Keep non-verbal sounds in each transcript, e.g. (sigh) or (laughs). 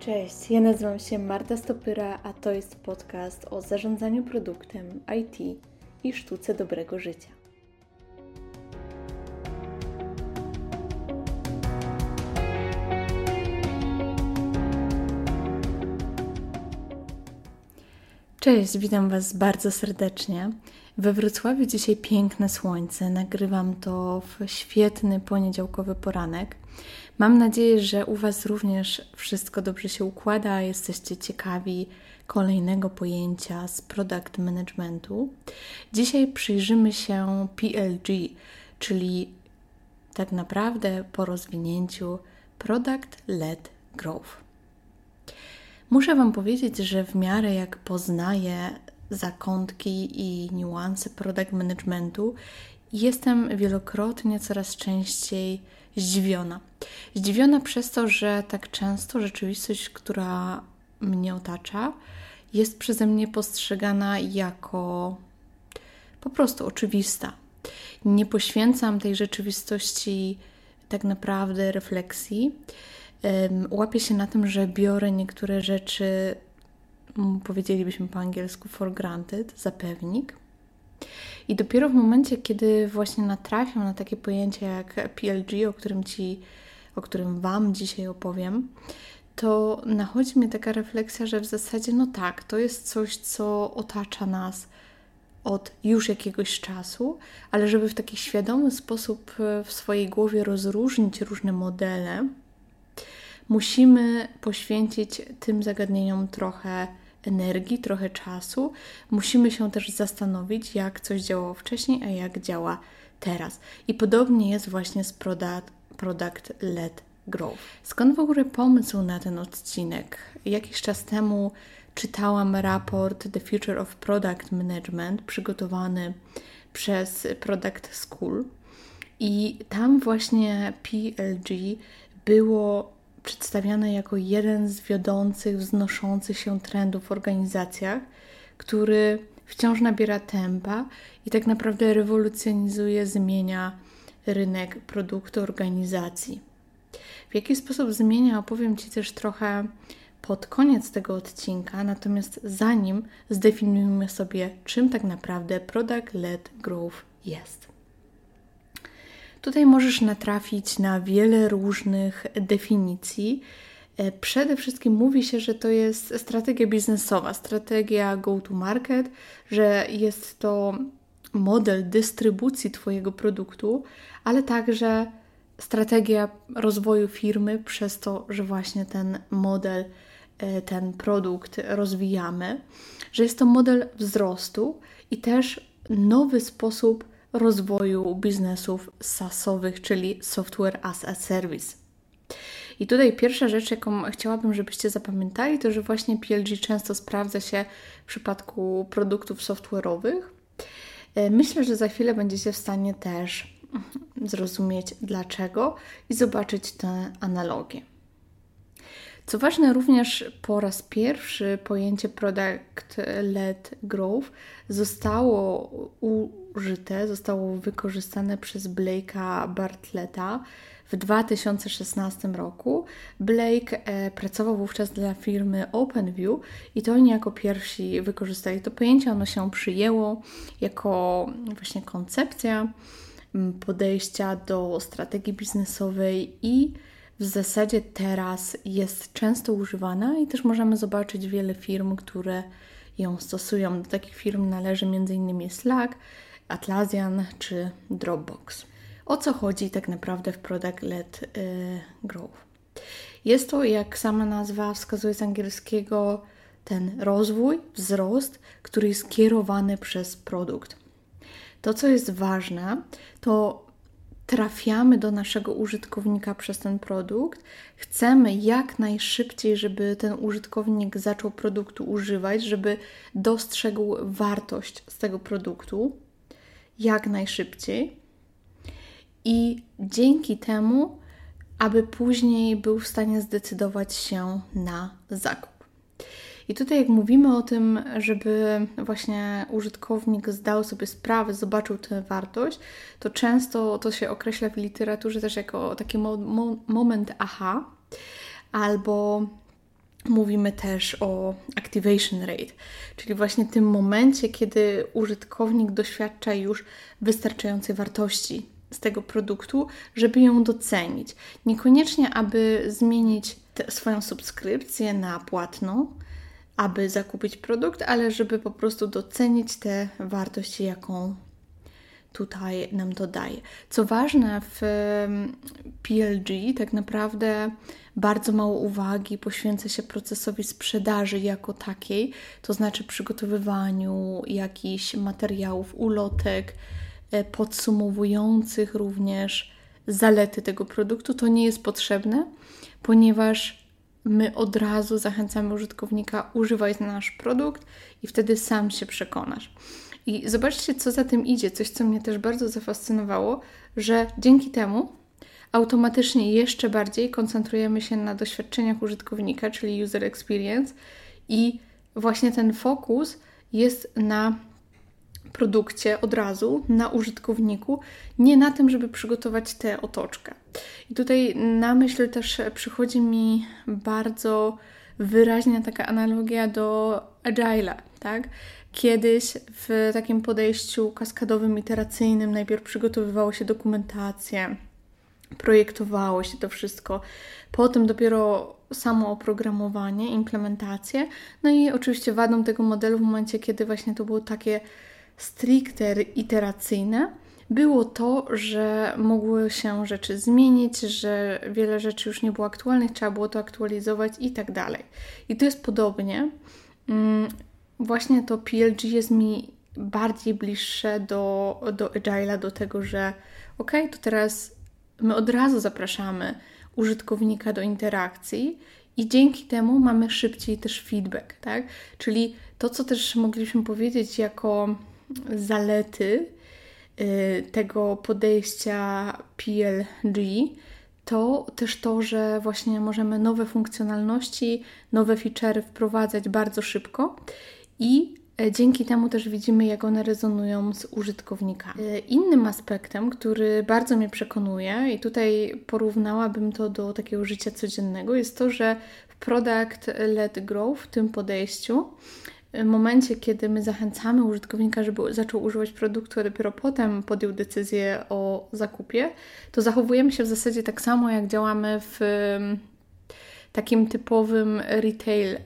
Cześć, ja nazywam się Marta Stopyra, a to jest podcast o zarządzaniu produktem, IT i sztuce dobrego życia. Cześć, witam Was bardzo serdecznie. We Wrocławiu dzisiaj piękne słońce. Nagrywam to w świetny poniedziałkowy poranek. Mam nadzieję, że u Was również wszystko dobrze się układa, jesteście ciekawi kolejnego pojęcia z product managementu. Dzisiaj przyjrzymy się PLG, czyli tak naprawdę po rozwinięciu Product Led Growth. Muszę Wam powiedzieć, że w miarę jak poznaję zakątki i niuanse product managementu, jestem wielokrotnie coraz częściej zdziwiona. Zdziwiona przez to, że tak często rzeczywistość, która mnie otacza, jest przeze mnie postrzegana jako po prostu oczywista. Nie poświęcam tej rzeczywistości tak naprawdę refleksji. Łapię się na tym, że biorę niektóre rzeczy, powiedzielibyśmy po angielsku, for granted, za pewnik. I dopiero w momencie, kiedy właśnie natrafiam na takie pojęcie jak PLG, o którym Ci, o którym Wam dzisiaj opowiem, to nachodzi mnie taka refleksja, że w zasadzie no tak, to jest coś, co otacza nas od już jakiegoś czasu, ale żeby w taki świadomy sposób w swojej głowie rozróżnić różne modele, musimy poświęcić tym zagadnieniom trochę energii, trochę czasu. Musimy się też zastanowić, jak coś działało wcześniej, a jak działa teraz. I podobnie jest właśnie z product, product led growth. Skąd w ogóle pomysł na ten odcinek? Jakiś czas temu czytałam raport The Future of Product Management przygotowany przez Product School i tam właśnie PLG było przedstawiane jako jeden z wiodących, wznoszących się trendów w organizacjach, który wciąż nabiera tempa i tak naprawdę rewolucjonizuje, zmienia rynek produktu organizacji. W jaki sposób zmienia, opowiem Ci też trochę pod koniec tego odcinka, natomiast zanim zdefiniujmy sobie, czym tak naprawdę product-led growth jest. Tutaj możesz natrafić na wiele różnych definicji. E, przede wszystkim mówi się, że to jest strategia biznesowa, strategia go-to-market, że jest to model dystrybucji Twojego produktu, ale także strategia rozwoju firmy przez to, że właśnie ten model, e, ten produkt rozwijamy, że jest to model wzrostu i też nowy sposób rozwoju biznesów SaaSowych, czyli Software as a Service. I tutaj pierwsza rzecz, jaką chciałabym, żebyście zapamiętali, to że właśnie PLG często sprawdza się w przypadku produktów software'owych. E, myślę, że za chwilę będziecie w stanie też (laughs) zrozumieć dlaczego i zobaczyć te analogie. Co ważne, również po raz pierwszy pojęcie Product-Led Growth zostało użyte, zostało wykorzystane przez Blake'a Bartletta w 2016 roku. Blake e, pracował wówczas dla firmy OpenView i to oni jako pierwsi wykorzystali to pojęcie. Ono się przyjęło jako właśnie koncepcja podejścia do strategii biznesowej i w zasadzie teraz jest często używana i też możemy zobaczyć wiele firm, które ją stosują. Do takich firm należy m.in. Slack, Atlassian czy Dropbox. O co chodzi tak naprawdę w Product Led y, Growth? Jest to, jak sama nazwa wskazuje z angielskiego, ten rozwój, wzrost, który jest kierowany przez produkt. To, co jest ważne, to trafiamy do naszego użytkownika przez ten produkt, chcemy jak najszybciej, żeby ten użytkownik zaczął produktu używać, żeby dostrzegł wartość z tego produktu. Jak najszybciej. I dzięki temu, aby później był w stanie zdecydować się na zakup. I tutaj, jak mówimy o tym, żeby właśnie użytkownik zdał sobie sprawę, zobaczył tę wartość, to często to się określa w literaturze też jako taki mo mo moment aha, albo mówimy też o activation rate, czyli właśnie tym momencie, kiedy użytkownik doświadcza już wystarczającej wartości z tego produktu, żeby ją docenić. Niekoniecznie, aby zmienić swoją subskrypcję na płatną, aby zakupić produkt, ale żeby po prostu docenić tę wartość, jaką tutaj nam to daje. Co ważne, w PLG tak naprawdę bardzo mało uwagi poświęca się procesowi sprzedaży jako takiej, to znaczy przygotowywaniu jakichś materiałów, ulotek, e, podsumowujących również zalety tego produktu. To nie jest potrzebne, ponieważ my od razu zachęcamy użytkownika, używaj nasz produkt i wtedy sam się przekonasz. I zobaczcie, co za tym idzie, coś, co mnie też bardzo zafascynowało, że dzięki temu automatycznie jeszcze bardziej koncentrujemy się na doświadczeniach użytkownika, czyli user experience, i właśnie ten fokus jest na produkcie od razu, na użytkowniku, nie na tym, żeby przygotować tę otoczkę. I tutaj na myśl też przychodzi mi bardzo wyraźnie taka analogia do Agile'a, tak? Kiedyś w takim podejściu kaskadowym, iteracyjnym najpierw przygotowywało się dokumentację, projektowało się to wszystko, potem dopiero samo oprogramowanie, implementację. No i oczywiście wadą tego modelu w momencie, kiedy właśnie to było takie stricte iteracyjne, było to, że mogły się rzeczy zmienić, że wiele rzeczy już nie było aktualnych, trzeba było to aktualizować i tak dalej. I to jest podobnie. Mm, właśnie to PLG jest mi bardziej bliższe do, do Agile'a, do tego, że ok, to teraz my od razu zapraszamy użytkownika do interakcji i dzięki temu mamy szybciej też feedback, tak? Czyli to, co też mogliśmy powiedzieć jako zalety y, tego podejścia PLG, to też to, że właśnie możemy nowe funkcjonalności, nowe featurey wprowadzać bardzo szybko i e, dzięki temu też widzimy, jak one rezonują z użytkownikami. E, innym aspektem, który bardzo mnie przekonuje, i tutaj porównałabym to do takiego życia codziennego, jest to, że w Product Led Growth, w tym podejściu, momencie, kiedy my zachęcamy użytkownika, żeby zaczął używać produktu, a dopiero potem podjął decyzję o zakupie, to zachowujemy się w zasadzie tak samo, jak działamy w takim typowym retail.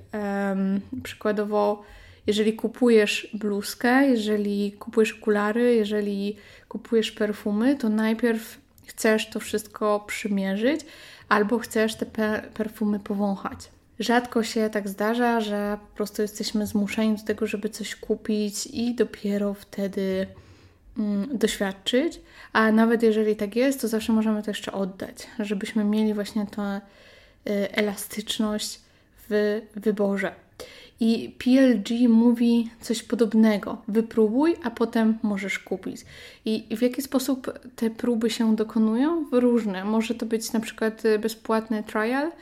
Przykładowo, jeżeli kupujesz bluzkę, jeżeli kupujesz okulary, jeżeli kupujesz perfumy, to najpierw chcesz to wszystko przymierzyć albo chcesz te perfumy powąchać. Rzadko się tak zdarza, że po prostu jesteśmy zmuszeni do tego, żeby coś kupić i dopiero wtedy mm, doświadczyć. A nawet jeżeli tak jest, to zawsze możemy to jeszcze oddać, żebyśmy mieli właśnie tę y, elastyczność w wyborze. I PLG mówi coś podobnego. Wypróbuj, a potem możesz kupić. I w jaki sposób te próby się dokonują? Różne. Może to być na przykład bezpłatny trial, E,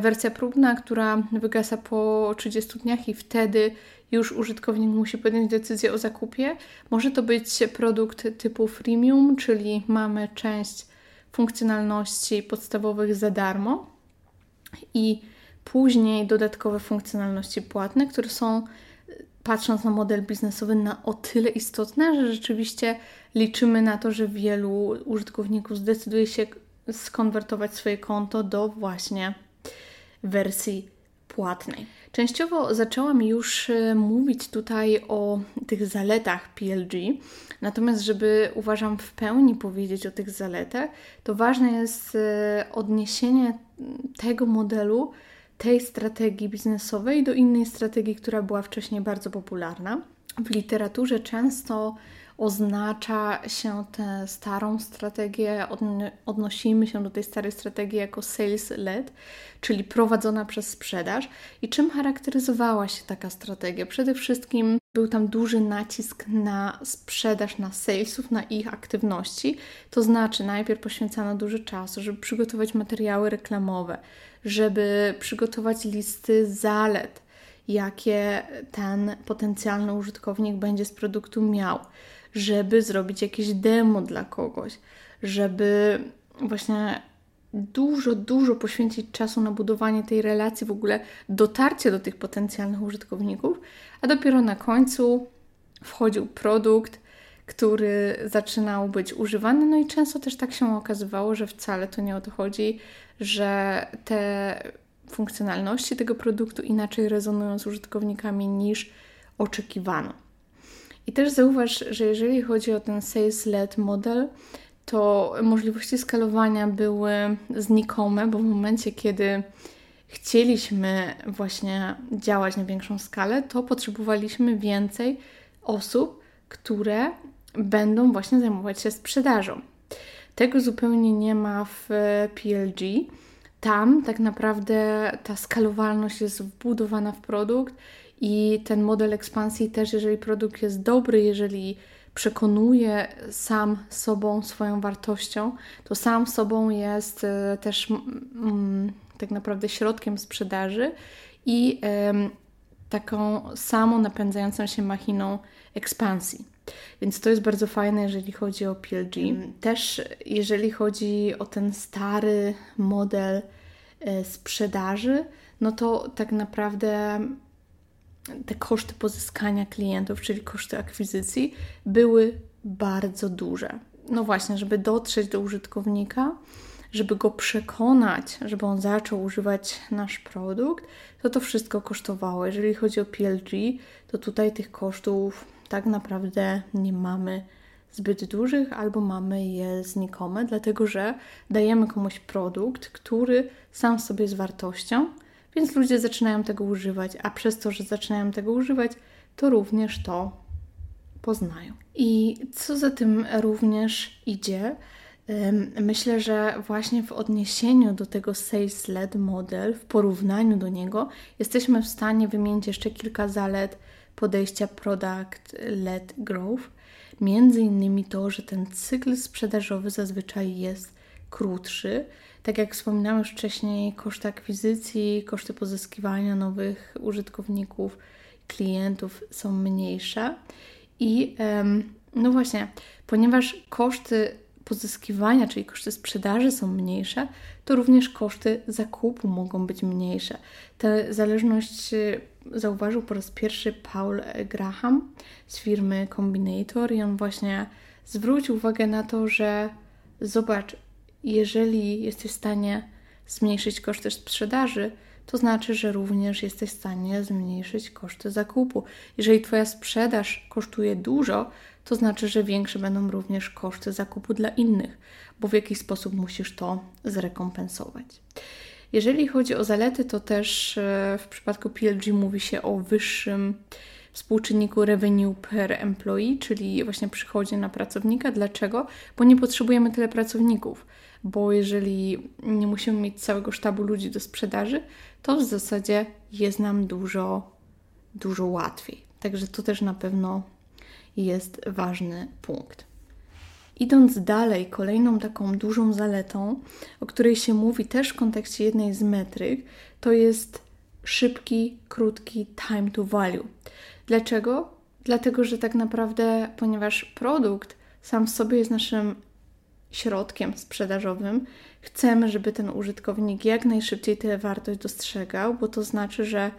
wersja próbna, która wygasa po 30 dniach i wtedy już użytkownik musi podjąć decyzję o zakupie. Może to być produkt typu freemium, czyli mamy część funkcjonalności podstawowych za darmo i później dodatkowe funkcjonalności płatne, które są, patrząc na model biznesowy, na o tyle istotne, że rzeczywiście liczymy na to, że wielu użytkowników zdecyduje się skonwertować swoje konto do właśnie wersji płatnej. Częściowo zaczęłam już e, mówić tutaj o tych zaletach PLG, natomiast żeby uważam w pełni powiedzieć o tych zaletach, to ważne jest e, odniesienie tego modelu, tej strategii biznesowej do innej strategii, która była wcześniej bardzo popularna. W literaturze często oznacza się tę starą strategię, odnosimy się do tej starej strategii jako sales-led, czyli prowadzona przez sprzedaż. I czym charakteryzowała się taka strategia? Przede wszystkim był tam duży nacisk na sprzedaż, na salesów, na ich aktywności. To znaczy, najpierw poświęcano dużo czasu, żeby przygotować materiały reklamowe, żeby przygotować listy zalet, jakie ten potencjalny użytkownik będzie z produktu miał żeby zrobić jakieś demo dla kogoś, żeby właśnie dużo, dużo poświęcić czasu na budowanie tej relacji, w ogóle dotarcie do tych potencjalnych użytkowników, a dopiero na końcu wchodził produkt, który zaczynał być używany. No i często też tak się okazywało, że wcale to nie o to chodzi, że te funkcjonalności tego produktu inaczej rezonują z użytkownikami niż oczekiwano. I też zauważ, że jeżeli chodzi o ten sales-led model, to możliwości skalowania były znikome, bo w momencie, kiedy chcieliśmy właśnie działać na większą skalę, to potrzebowaliśmy więcej osób, które będą właśnie zajmować się sprzedażą. Tego zupełnie nie ma w PLG. Tam tak naprawdę ta skalowalność jest wbudowana w produkt i ten model ekspansji też, jeżeli produkt jest dobry, jeżeli przekonuje sam sobą, swoją wartością, to sam sobą jest e, też mm, tak naprawdę środkiem sprzedaży i taką samą napędzającą się machiną ekspansji. Więc to jest bardzo fajne, jeżeli chodzi o PLG. Mm, też jeżeli chodzi o ten stary model e, sprzedaży, no to tak naprawdę te koszty pozyskania klientów, czyli koszty akwizycji, były bardzo duże. No właśnie, żeby dotrzeć do użytkownika, żeby go przekonać, żeby on zaczął używać nasz produkt, to to wszystko kosztowało. Jeżeli chodzi o PLG, to tutaj tych kosztów tak naprawdę nie mamy zbyt dużych albo mamy je znikome, dlatego że dajemy komuś produkt, który sam sobie z wartością, więc ludzie zaczynają tego używać, a przez to, że zaczynają tego używać, to również to poznają. I co za tym również idzie, Myślę, że właśnie w odniesieniu do tego sales-led model, w porównaniu do niego, jesteśmy w stanie wymienić jeszcze kilka zalet podejścia product-led growth. Między innymi to, że ten cykl sprzedażowy zazwyczaj jest krótszy. Tak jak wspominałam już wcześniej, koszty akwizycji, koszty pozyskiwania nowych użytkowników, klientów są mniejsze. I no właśnie, ponieważ koszty pozyskiwania, czyli koszty sprzedaży są mniejsze, to również koszty zakupu mogą być mniejsze. Tę zależność y, zauważył po raz pierwszy Paul Graham z firmy Combinator i on właśnie zwrócił uwagę na to, że zobacz, jeżeli jesteś w stanie zmniejszyć koszty sprzedaży, to znaczy, że również jesteś w stanie zmniejszyć koszty zakupu. Jeżeli Twoja sprzedaż kosztuje dużo, to znaczy, że większe będą również koszty zakupu dla innych, bo w jakiś sposób musisz to zrekompensować. Jeżeli chodzi o zalety, to też e, w przypadku PLG mówi się o wyższym współczynniku revenue per employee, czyli właśnie przychodzie na pracownika. Dlaczego? Bo nie potrzebujemy tyle pracowników, bo jeżeli nie musimy mieć całego sztabu ludzi do sprzedaży, to w zasadzie jest nam dużo, dużo łatwiej. Także to też na pewno jest ważny punkt. Idąc dalej, kolejną taką dużą zaletą, o której się mówi też w kontekście jednej z metryk, to jest szybki, krótki time to value. Dlaczego? Dlatego, że tak naprawdę, ponieważ produkt sam w sobie jest naszym środkiem sprzedażowym, chcemy, żeby ten użytkownik jak najszybciej tę wartość dostrzegał, bo to znaczy, że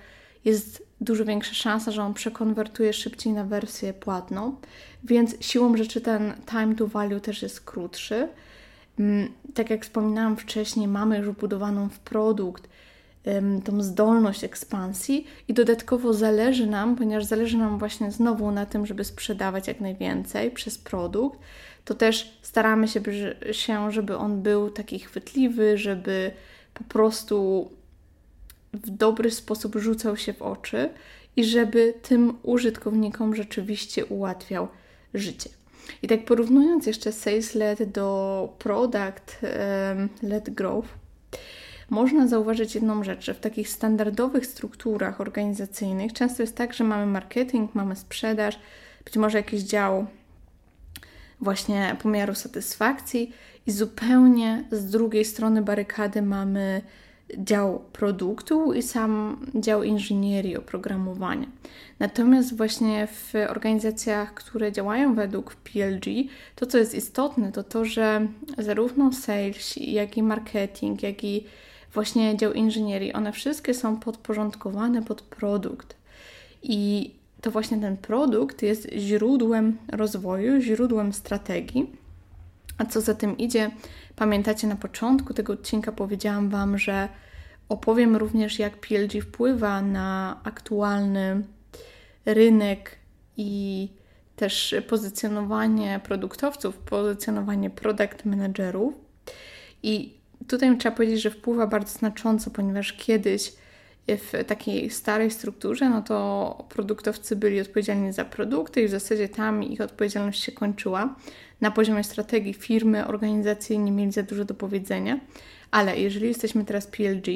jest dużo większa szansa, że on przekonwertuje szybciej na wersję płatną, więc siłą rzeczy ten time to value też jest krótszy. Mm, tak jak wspominałam wcześniej, mamy już budowaną w produkt tą zdolność ekspansji i dodatkowo zależy nam, ponieważ zależy nam właśnie znowu na tym, żeby sprzedawać jak najwięcej przez produkt, to też staramy się, żeby on był taki chwytliwy, żeby po prostu w dobry sposób rzucał się w oczy i żeby tym użytkownikom rzeczywiście ułatwiał życie. I tak porównując jeszcze sales led do product led growth, można zauważyć jedną rzecz, że w takich standardowych strukturach organizacyjnych często jest tak, że mamy marketing, mamy sprzedaż, być może jakiś dział właśnie pomiaru satysfakcji i zupełnie z drugiej strony barykady mamy dział produktu i sam dział inżynierii, oprogramowania. Natomiast właśnie w organizacjach, które działają według PLG, to co jest istotne, to to, że zarówno sales, jak i marketing, jak i właśnie dział inżynierii, one wszystkie są podporządkowane pod produkt. I to właśnie ten produkt jest źródłem rozwoju, źródłem strategii. A co za tym idzie, pamiętacie na początku tego odcinka powiedziałam Wam, że opowiem również, jak PLG wpływa na aktualny rynek i też pozycjonowanie produktowców, pozycjonowanie product managerów. I tutaj trzeba powiedzieć, że wpływa bardzo znacząco, ponieważ kiedyś w takiej starej strukturze, no to produktowcy byli odpowiedzialni za produkty i w zasadzie tam ich odpowiedzialność się kończyła. Na poziomie strategii firmy, organizacji nie mieli za dużo do powiedzenia, ale jeżeli jesteśmy teraz PLG,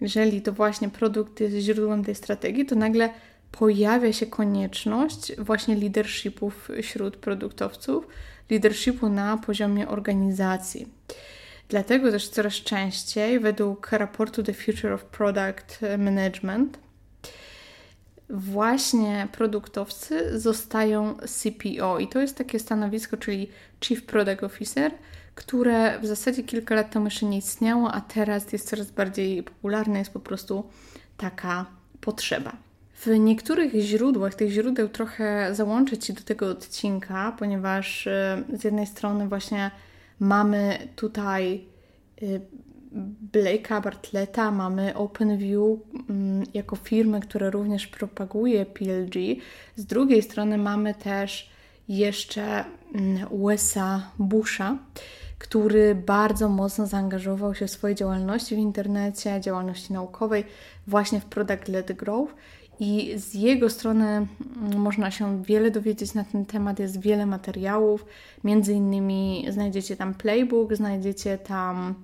jeżeli to właśnie produkt jest źródłem tej strategii, to nagle pojawia się konieczność właśnie leadershipów wśród produktowców, leadershipu na poziomie organizacji. Dlatego też coraz częściej, według raportu The Future of Product Management, właśnie produktowcy zostają CPO i to jest takie stanowisko, czyli Chief Product Officer, które w zasadzie kilka lat temu jeszcze nie istniało, a teraz jest coraz bardziej popularne, jest po prostu taka potrzeba. W niektórych źródłach, tych źródeł trochę załączyć się do tego odcinka, ponieważ y, z jednej strony właśnie mamy tutaj y, Blake'a Bartleta, mamy OpenView mm, jako firmę, która również propaguje PLG. Z drugiej strony mamy też jeszcze USA mm, Busha, który bardzo mocno zaangażował się w swojej działalności w internecie, działalności naukowej, właśnie w Product Led Growth. I z jego strony mm, można się wiele dowiedzieć na ten temat, jest wiele materiałów, między innymi znajdziecie tam playbook, znajdziecie tam,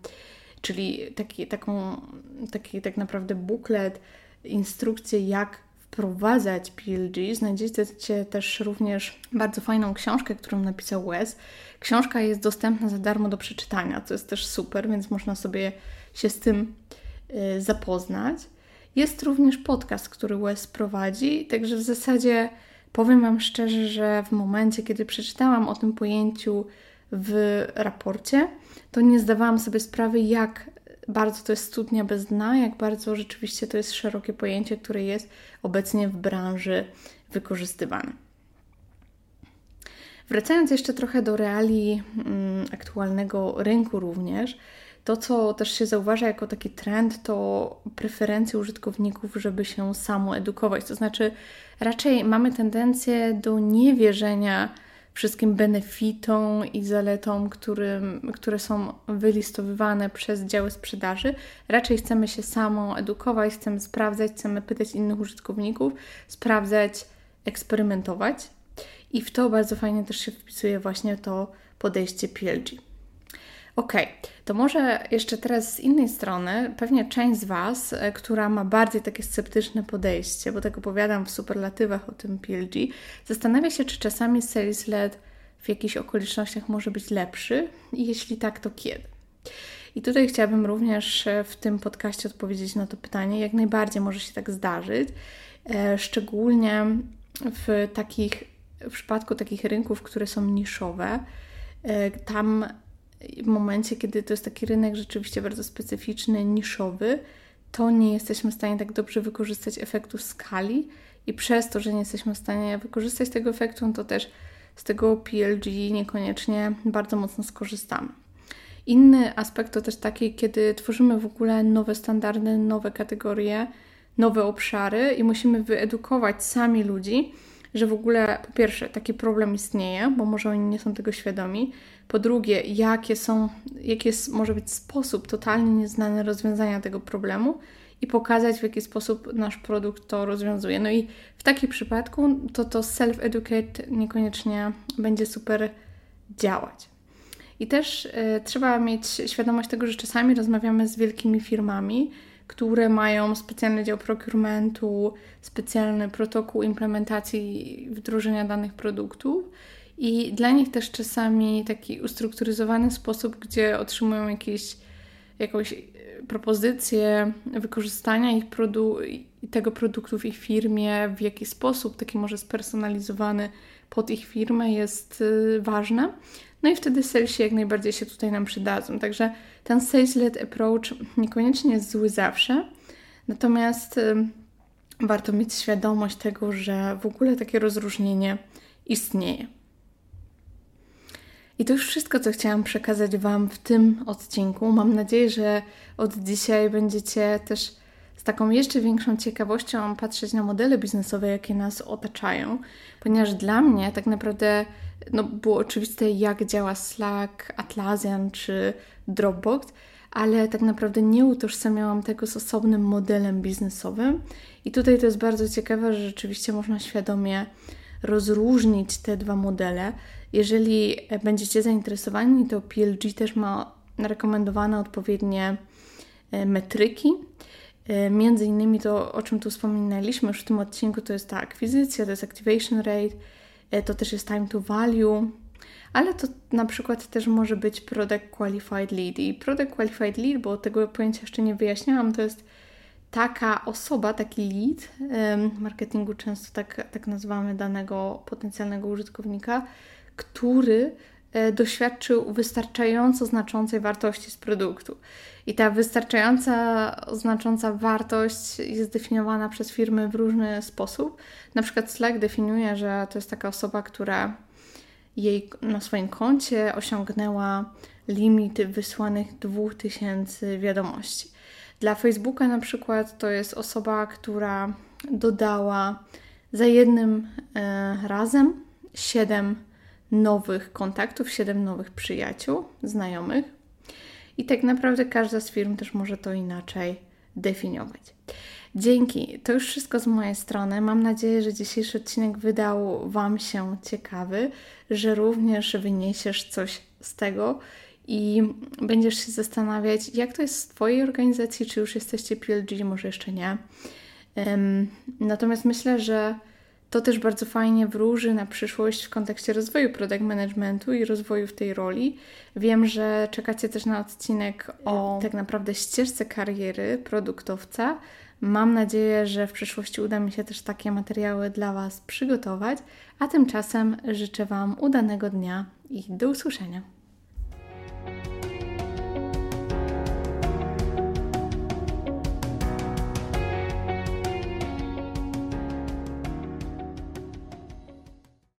czyli taki, taką, taki tak naprawdę buklet, instrukcję jak wprowadzać PLG. Znajdziecie też również bardzo fajną książkę, którą napisał Wes. Książka jest dostępna za darmo do przeczytania, co jest też super, więc można sobie się z tym y, zapoznać. Jest również podcast, który Wes prowadzi, także w zasadzie powiem Wam szczerze, że w momencie, kiedy przeczytałam o tym pojęciu w raporcie, to nie zdawałam sobie sprawy, jak bardzo to jest studnia bez dna, jak bardzo rzeczywiście to jest szerokie pojęcie, które jest obecnie w branży wykorzystywane. Wracając jeszcze trochę do realiii mm, aktualnego rynku również, to, co też się zauważa jako taki trend, to preferencje użytkowników, żeby się samo edukować. To znaczy, raczej mamy tendencję do niewierzenia wszystkim benefitom i zaletom, którym, które są wylistowywane przez działy sprzedaży. Raczej chcemy się samo edukować, chcemy sprawdzać, chcemy pytać innych użytkowników, sprawdzać, eksperymentować. I w to bardzo fajnie też się wpisuje właśnie to podejście PLG. Ok, to może jeszcze teraz z innej strony, pewnie część z Was, e, która ma bardziej takie sceptyczne podejście, bo tak opowiadam w superlatywach o tym PLG, zastanawia się, czy czasami sales led w jakichś okolicznościach może być lepszy i jeśli tak, to kiedy. I tutaj chciałabym również e, w tym podcaście odpowiedzieć na to pytanie. Jak najbardziej może się tak zdarzyć, e, szczególnie w takich, w przypadku takich rynków, które są niszowe. Tam w momencie, kiedy to jest taki rynek rzeczywiście bardzo specyficzny, niszowy, to nie jesteśmy w stanie tak dobrze wykorzystać efektu skali i przez to, że nie jesteśmy w stanie wykorzystać tego efektu, to też z tego PLG niekoniecznie bardzo mocno skorzystamy. Inny aspekt to też taki, kiedy tworzymy w ogóle nowe standardy, nowe kategorie, nowe obszary i musimy wyedukować sami ludzi, że w ogóle po pierwsze taki problem istnieje, bo może oni nie są tego świadomi. Po drugie, jakie są, jaki jest, może być sposób totalnie nieznany rozwiązania tego problemu i pokazać, w jaki sposób nasz produkt to rozwiązuje. No i w takim przypadku to to self-educate niekoniecznie będzie super działać. I też y, trzeba mieć świadomość tego, że czasami rozmawiamy z wielkimi firmami, które mają specjalny dział procurementu, specjalny protokół implementacji wdrożenia danych produktów. I dla nich też czasami taki ustrukturyzowany sposób, gdzie otrzymują jakieś, jakąś propozycje wykorzystania ich produ- tego produktu w ich firmie, w jaki sposób, taki może spersonalizowany pod ich firmę jest y, ważne. No i wtedy salesi jak najbardziej się tutaj nam przydadzą. Także ten sales-led approach niekoniecznie jest zły zawsze, natomiast y, warto mieć świadomość tego, że w ogóle takie rozróżnienie istnieje. I to już wszystko, co chciałam przekazać Wam w tym odcinku. Mam nadzieję, że od dzisiaj będziecie też z taką jeszcze większą ciekawością patrzeć na modele biznesowe, jakie nas otaczają, ponieważ dla mnie tak naprawdę no, było oczywiste, jak działa Slack, Atlassian czy Dropbox, ale tak naprawdę nie utożsamiałam tego z osobnym modelem biznesowym. I tutaj to jest bardzo ciekawe, że rzeczywiście można świadomie rozróżnić te dwa modele. Jeżeli będziecie zainteresowani, to PLG też ma rekomendowane odpowiednie e, metryki. E, między innymi to, o czym tu wspominaliśmy już w tym odcinku, to jest ta akwizycja, to jest activation rate, e, to też jest time to value, ale to na przykład też może być product qualified lead. I product qualified lead, bo tego pojęcia jeszcze nie wyjaśniałam, to jest taka osoba, taki lead, w marketingu często tak, tak nazywamy danego potencjalnego użytkownika, który doświadczył wystarczająco znaczącej wartości z produktu. I ta wystarczająca, znacząca wartość jest definiowana przez firmy w różny sposób. Na przykład Slack definiuje, że to jest taka osoba, która jej na swoim koncie osiągnęła limit wysłanych 2000 wiadomości. Dla Facebooka na przykład to jest osoba, która dodała za jednym e, razem 7 nowych kontaktów, 7 nowych przyjaciół, znajomych. I tak naprawdę każda z firm też może to inaczej definiować. Dzięki. To już wszystko z mojej strony. Mam nadzieję, że dzisiejszy odcinek wydał Wam się ciekawy, że również wyniesiesz coś z tego i będziesz się zastanawiać, jak to jest w Twojej organizacji, czy już jesteście PLG, może jeszcze nie. Um, natomiast myślę, że to też bardzo fajnie wróży na przyszłość w kontekście rozwoju product managementu i rozwoju w tej roli. Wiem, że czekacie też na odcinek o tak naprawdę ścieżce kariery produktowca. Mam nadzieję, że w przyszłości uda mi się też takie materiały dla Was przygotować, a tymczasem życzę Wam udanego dnia i do usłyszenia.